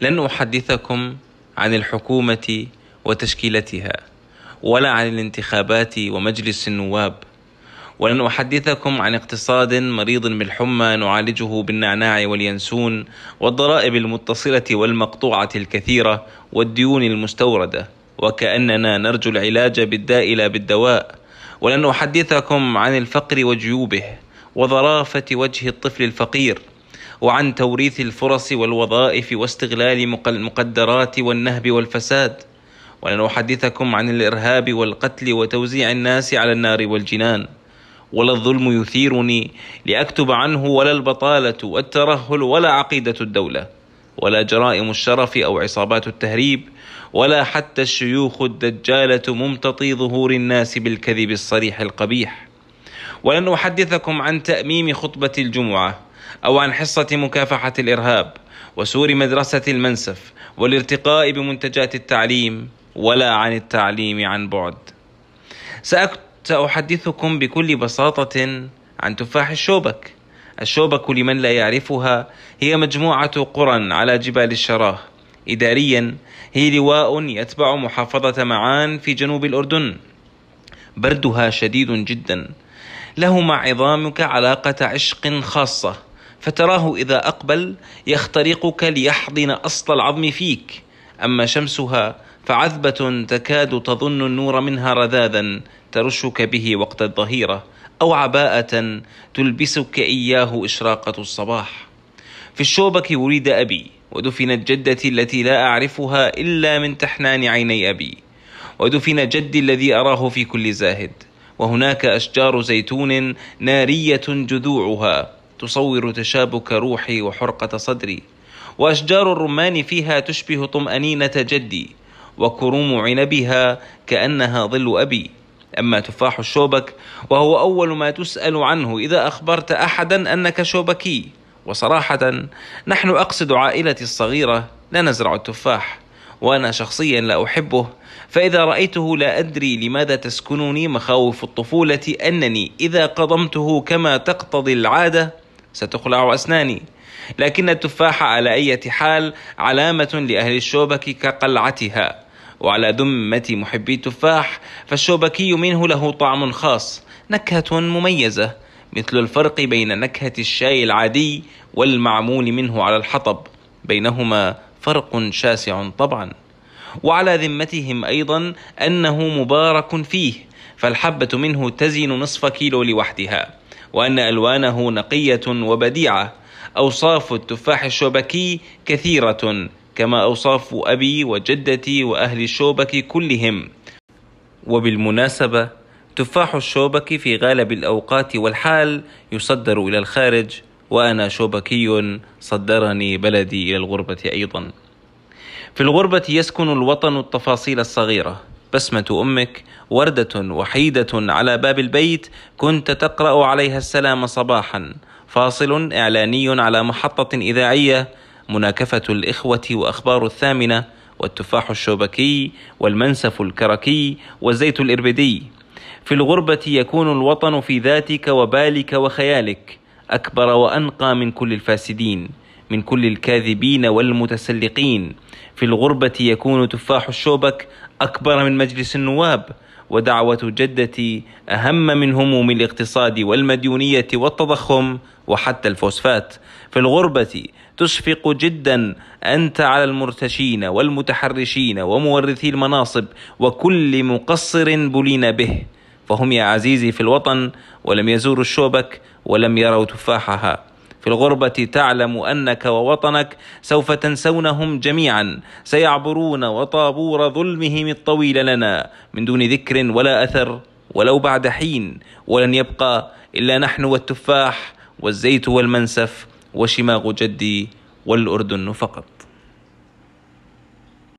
لن أحدثكم عن الحكومة وتشكيلتها ولا عن الانتخابات ومجلس النواب ولن أحدثكم عن اقتصاد مريض بالحمى نعالجه بالنعناع واليانسون والضرائب المتصلة والمقطوعة الكثيرة والديون المستوردة وكأننا نرجو العلاج بالداء لا بالدواء ولن أحدثكم عن الفقر وجيوبه وظرافة وجه الطفل الفقير وعن توريث الفرص والوظائف واستغلال المقدرات والنهب والفساد. ولن أحدثكم عن الإرهاب والقتل وتوزيع الناس على النار والجنان. ولا الظلم يثيرني لأكتب عنه ولا البطالة والترهل ولا عقيدة الدولة. ولا جرائم الشرف أو عصابات التهريب. ولا حتى الشيوخ الدجالة ممتطي ظهور الناس بالكذب الصريح القبيح. ولن أحدثكم عن تأميم خطبة الجمعة. أو عن حصة مكافحة الإرهاب وسور مدرسة المنسف والارتقاء بمنتجات التعليم ولا عن التعليم عن بعد. سأحدثكم بكل بساطة عن تفاح الشوبك. الشوبك لمن لا يعرفها هي مجموعة قرى على جبال الشراه. إداريا هي لواء يتبع محافظة معان في جنوب الأردن. بردها شديد جدا. له مع عظامك علاقة عشق خاصة. فتراه إذا أقبل يخترقك ليحضن أصل العظم فيك. أما شمسها فعذبة تكاد تظن النور منها رذاذا ترشك به وقت الظهيرة أو عباءة تلبسك إياه إشراقة الصباح. في الشوبك ولد أبي ودفنت جدتي التي لا أعرفها إلا من تحنان عيني أبي. ودفن جدي الذي أراه في كل زاهد. وهناك أشجار زيتون نارية جذوعها تصور تشابك روحي وحرقة صدري وأشجار الرمان فيها تشبه طمأنينة جدي وكروم عنبها كأنها ظل أبي. أما تفاح الشوبك وهو أول ما تسأل عنه إذا أخبرت أحدا أنك شوبكي. وصراحة نحن أقصد عائلتي الصغيرة لا نزرع التفاح وأنا شخصيا لا أحبه. فإذا رأيته لا أدري لماذا تسكنني مخاوف الطفولة أنني إذا قضمته كما تقتضي العادة ستخلع أسناني. لكن التفاح على أي حال علامة لأهل الشوبك كقلعتها. وعلى ذمة محبي التفاح فالشوبكي منه له طعم خاص نكهة مميزة مثل الفرق بين نكهة الشاي العادي والمعمول منه على الحطب. بينهما فرق شاسع طبعا. وعلى ذمتهم أيضا أنه مبارك فيه فالحبة منه تزن نصف كيلو لوحدها. وأن ألوانه نقية وبديعة. أوصاف التفاح الشوبكي كثيرة كما أوصاف أبي وجدتي وأهل الشوبك كلهم. وبالمناسبة تفاح الشوبك في غالب الأوقات والحال يصدر إلى الخارج وأنا شوبكي صدرني بلدي إلى الغربة أيضا. في الغربة يسكن الوطن التفاصيل الصغيرة بسمة أمك وردة وحيدة على باب البيت كنت تقرأ عليها السلام صباحا. فاصل إعلاني على محطة إذاعية مناكفة الإخوة وأخبار الثامنة والتفاح الشوبكي والمنسف الكركي والزيت الإربدي. في الغربة يكون الوطن في ذاتك وبالك وخيالك أكبر وأنقى من كل الفاسدين. من كل الكاذبين والمتسلقين. في الغربة يكون تفاح الشوبك أكبر من مجلس النواب ودعوة جدتي أهم من هموم الاقتصاد والمديونية والتضخم وحتى الفوسفات. في الغربة تشفق جدا أنت على المرتشين والمتحرشين ومورثي المناصب وكل مقصر بلين به. فهم يا عزيزي في الوطن ولم يزوروا الشوبك ولم يروا تفاحها. في الغربة تعلم أنك ووطنك سوف تنسونهم جميعا. سيعبرون وطابور ظلمهم الطويل لنا. من دون ذكر ولا أثر ولو بعد حين ولن يبقى إلا نحن والتفاح والزيت والمنسف وشماغ جدي والأردن فقط.